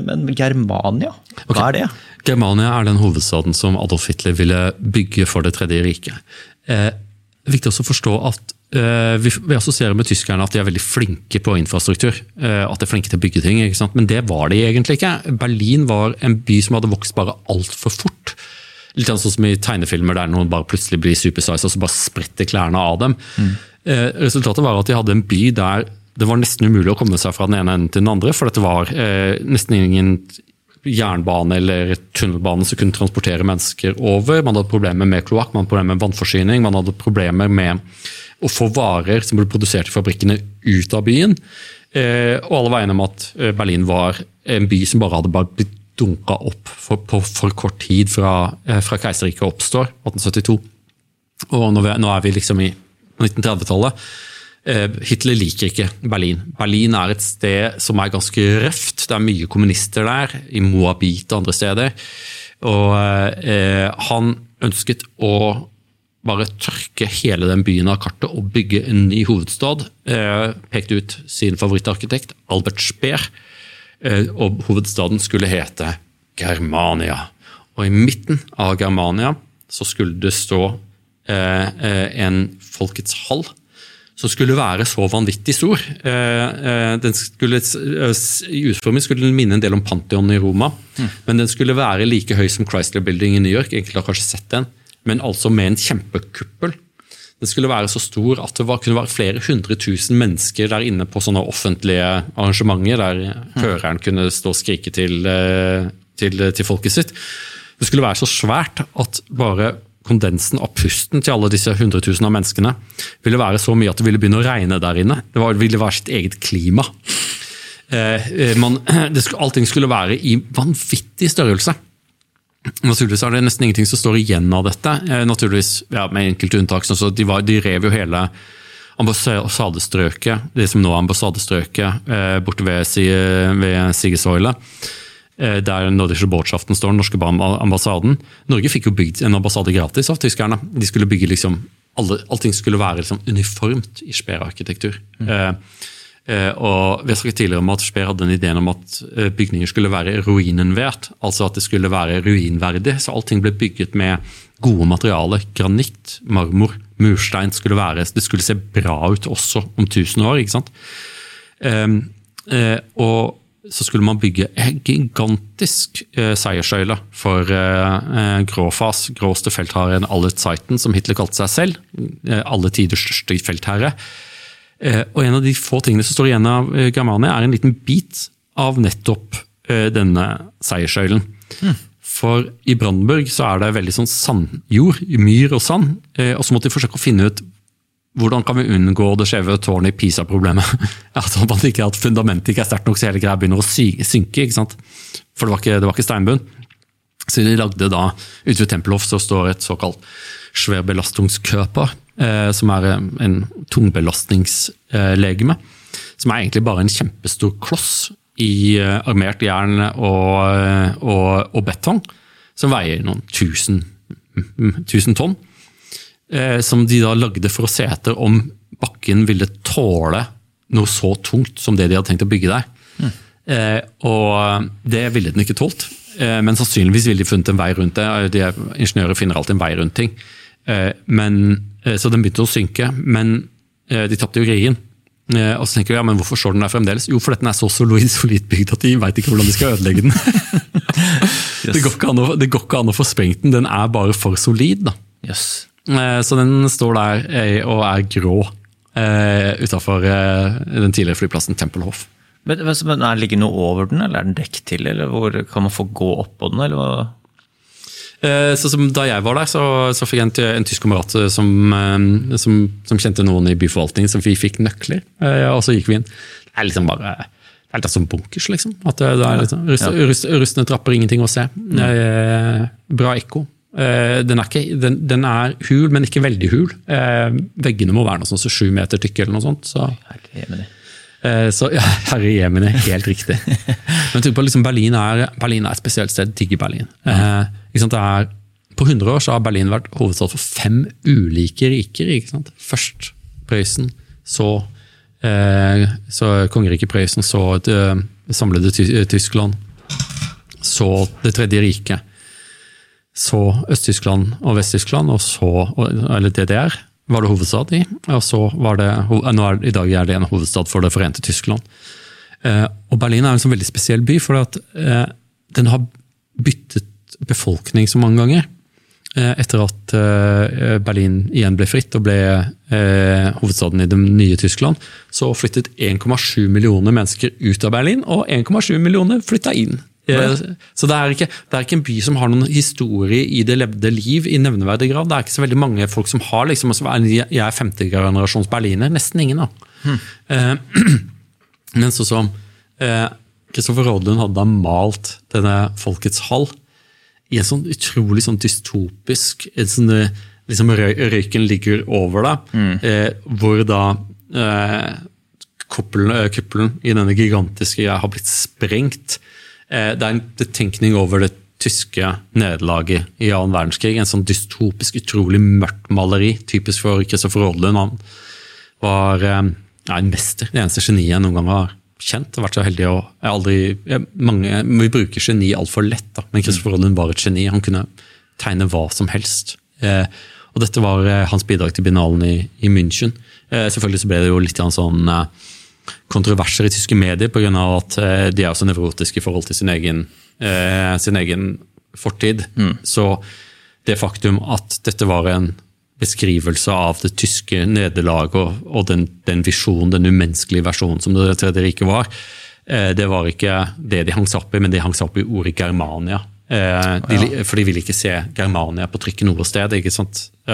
Men Germania, hva er det? Germania er den hovedstaden som Adolf Hitler ville bygge for Det tredje riket. Eh, viktig også å forstå at eh, vi, vi assosierer med tyskerne at de er veldig flinke på infrastruktur. Eh, at de er flinke til å bygge ting. Men det var de egentlig ikke. Berlin var en by som hadde vokst bare altfor fort. Litt sånn som i tegnefilmer der noen bare plutselig blir supersize og så bare spretter klærne av dem. Mm. resultatet var at de hadde en by der det var nesten umulig å komme seg fra den ene enden til den andre, for dette var eh, nesten ingen jernbane eller tunnelbane som kunne transportere mennesker over. Man hadde problemer med kloakk, man hadde problemer med vannforsyning, man hadde problemer med å få varer som ble produsert i fabrikkene ut av byen. Eh, og alle var enige om at eh, Berlin var en by som bare hadde blitt dunka opp for, på for kort tid fra, eh, fra keiserriket oppstår, 1872. Og nå, nå er vi liksom i 1930-tallet. Eh, Hitler liker ikke Berlin. Berlin er et sted som er ganske røft. Det er mye kommunister der, i Moabit og andre steder. Og eh, han ønsket å bare tørke hele den byen av kartet og bygge en ny hovedstad. Eh, pekte ut sin favorittarkitekt, Albert Speer. Eh, og hovedstaden skulle hete Germania. Og i midten av Germania så skulle det stå eh, eh, en folkets hall som skulle være så vanvittig stor. Eh, eh, den skulle, eh, I utforming skulle den minne en del om Pantheon i Roma, mm. men den skulle være like høy som Chrysler Building i New York. Enkelte har kanskje sett den, men altså med en kjempekuppel. Den skulle være så stor at det var, kunne være flere hundre tusen mennesker der inne på sånne offentlige arrangementer, der mm. føreren kunne stå og skrike til, til, til folket sitt. Det skulle være så svært at bare kondensen av pusten til alle disse 100 000 av menneskene ville være så mye at det ville begynne å regne der inne. Det ville være sitt eget klima. Eh, eh man, skulle, allting skulle være i vanvittig størrelse. Naturligvis er det nesten ingenting som står igjen av dette. Eh, naturligvis, ja, Med enkelte unntak. Så de, var, de, rev jo hele ambassadestrøket, det som nå er ambassadestrøket, eh, borte ved, ved Sigesøyla. Eh, der Nordische Botschaften står, den norske ambassaden. Norge fikk jo bygd en ambassade gratis av tyskerne. De skulle bygge liksom, alle, Allting skulle være liksom uniformt i Speer-arkitektur. Mm. Eh, eh, og Vi har snakket tidligere om at Speer hadde en idé om at eh, bygninger skulle være ruinenvert. Altså at det skulle være ruinverdig. Så allting ble bygget med gode materialer. Granitt, marmor, murstein. skulle være, Det skulle se bra ut også om 1000 år. ikke sant? Eh, eh, og så skulle man bygge en gigantisk eh, seierssøyle for eh, eh Gråfas, gråste feltherren alle Zeiten, som Hitler kalte seg selv. Eh, alle tiders største feltherre. Eh, og en av de få tingene som står igjen av eh, Germania, er en liten bit av nettopp eh, denne seierssøylen. Mm. For i Brandenburg så er det veldig sånn sandjord, myr og sand. og så måtte de forsøke å finne ut hvordan kan vi unngå det skjeve tårnet i Pisa-problemet? At man ikke at fundamentet ikke er sterkt nok, så hele greia begynner å synke. ikke sant? For det var ikke, det var ikke steinbunn. Så de lagde da, Ute ved Tempelhof så står et såkalt Schwerbelastungskörper, eh, som er eh, en tungbelastningslegeme. Som er egentlig bare en kjempestor kloss i eh, armert jern og, eh, og, og betong. Som veier noen tusen, tusen tonn. Eh, som de da lagde for å se etter om bakken ville tåle noe så tungt som det de hadde tenkt å bygge der. Mm. Eh, og det ville den ikke tålt. Eh, men sannsynligvis ville de funnet en vei rundt det. De ingeniører finner alltid en vei rundt ting. Men, så den begynte å synke, men de tapte jo krigen. Og så tenker vi, ja, men hvorfor står den der fremdeles? Jo, for den er så solid, solid bygd at de veit ikke hvordan de skal ødelegge den. yes. det, går å, det, går ikke an å, få sprengt den, den er bare for solid. da. Yes. Eh, så den står der eh, og er grå eh, utafor den tidligere flyplassen Tempelhof. Men, men er Ligger noe over den, eller er den dekk til? eller hvor Kan man få gå oppå den? eller hva? Så som Da jeg var der, så, så fikk jeg en, en tysk kamerat som, som, som, kjente noen i byforvaltningen, som vi fikk nøkler. Og så gikk vi inn. Det er liksom bare det er litt sånn bunkers, liksom. At det, er liksom, rust, rust, rustne trapper, ingenting å se. Bra ekko. Eh, den er, ikke, den, den er, hul, men ikke veldig hul. Eh, veggene må være noe sånn så sju meter tykke eller noe sånt. Så, eh, så ja, herre jemini, helt riktig. men på, liksom, Berlin, er, Berlin er et spesielt sted. Digger Berlin. Eh, er, på 100 år så har Berlin vært hovedstad for fem ulike riker. Først Prøysen, så, eh, så kongeriket Prøysen, så det samlede Tyskland, så Det tredje riket, så Øst-Tyskland og Vest-Tyskland, og så, eller DDR, var det hovedstad i. Og så var det, nå er, I dag er det en hovedstad for Det forente Tyskland. Eh, og Berlin er en sånn veldig spesiell by, for eh, den har byttet befolkning så mange ganger. Eh, etter at eh, Berlin igjen ble fritt og ble eh, hovedstaden i det nye Tyskland, så flyttet 1,7 millioner mennesker ut av Berlin, og 1,7 millioner flytta inn. Så det er, ikke, det er, ikke, en by som har noen historie i det levde liv i nevneverdig grad. Det er ikke så veldig mange folk som har liksom, Jeg er femtegenerasjons berliner. Nesten ingen, da. Hmm. Men sånn som Kristoffer Rådlund hadde da malt denne Folkets hall i en sånn utrolig sånn dystopisk sånn, liksom Røyken ligger over deg, mm. eh, hvor da eh, kuppelen, eh, kuppelen, i denne gigantiske greia har blitt sprengt. Eh, det er en betenkning over det tyske nederlaget i annen verdenskrig. En sånn dystopisk, utrolig mørkt maleri, typisk for Christopher Rodlund. Han var eh, en mester, det eneste geniet jeg noen gang har kjent. Har vært så heldig å jeg aldri, jeg, mange, Vi bruker geni altfor lett, da, men Christopher Robin var et geni. Han kunne tegne hva som helst. Eh, og dette var hans bidrag til binalen i, i München. Eh, selvfølgelig så ble det jo litt sånn kontroverser i tyske medier pga. at eh, de er så nevrotiske i forhold til sin egen, eh, sin egen fortid. Mm. Så det faktum at dette var en beskrivelse av det tyske nederlaget og, og den, den visjonen, den umenneskelige versjonen som Det tredje riket var. Eh, det var ikke det de hang seg opp i, men de hang seg opp i ordet Germania. Eh, de, for de ville ikke se Germania på trykk noe sted. ikke sant?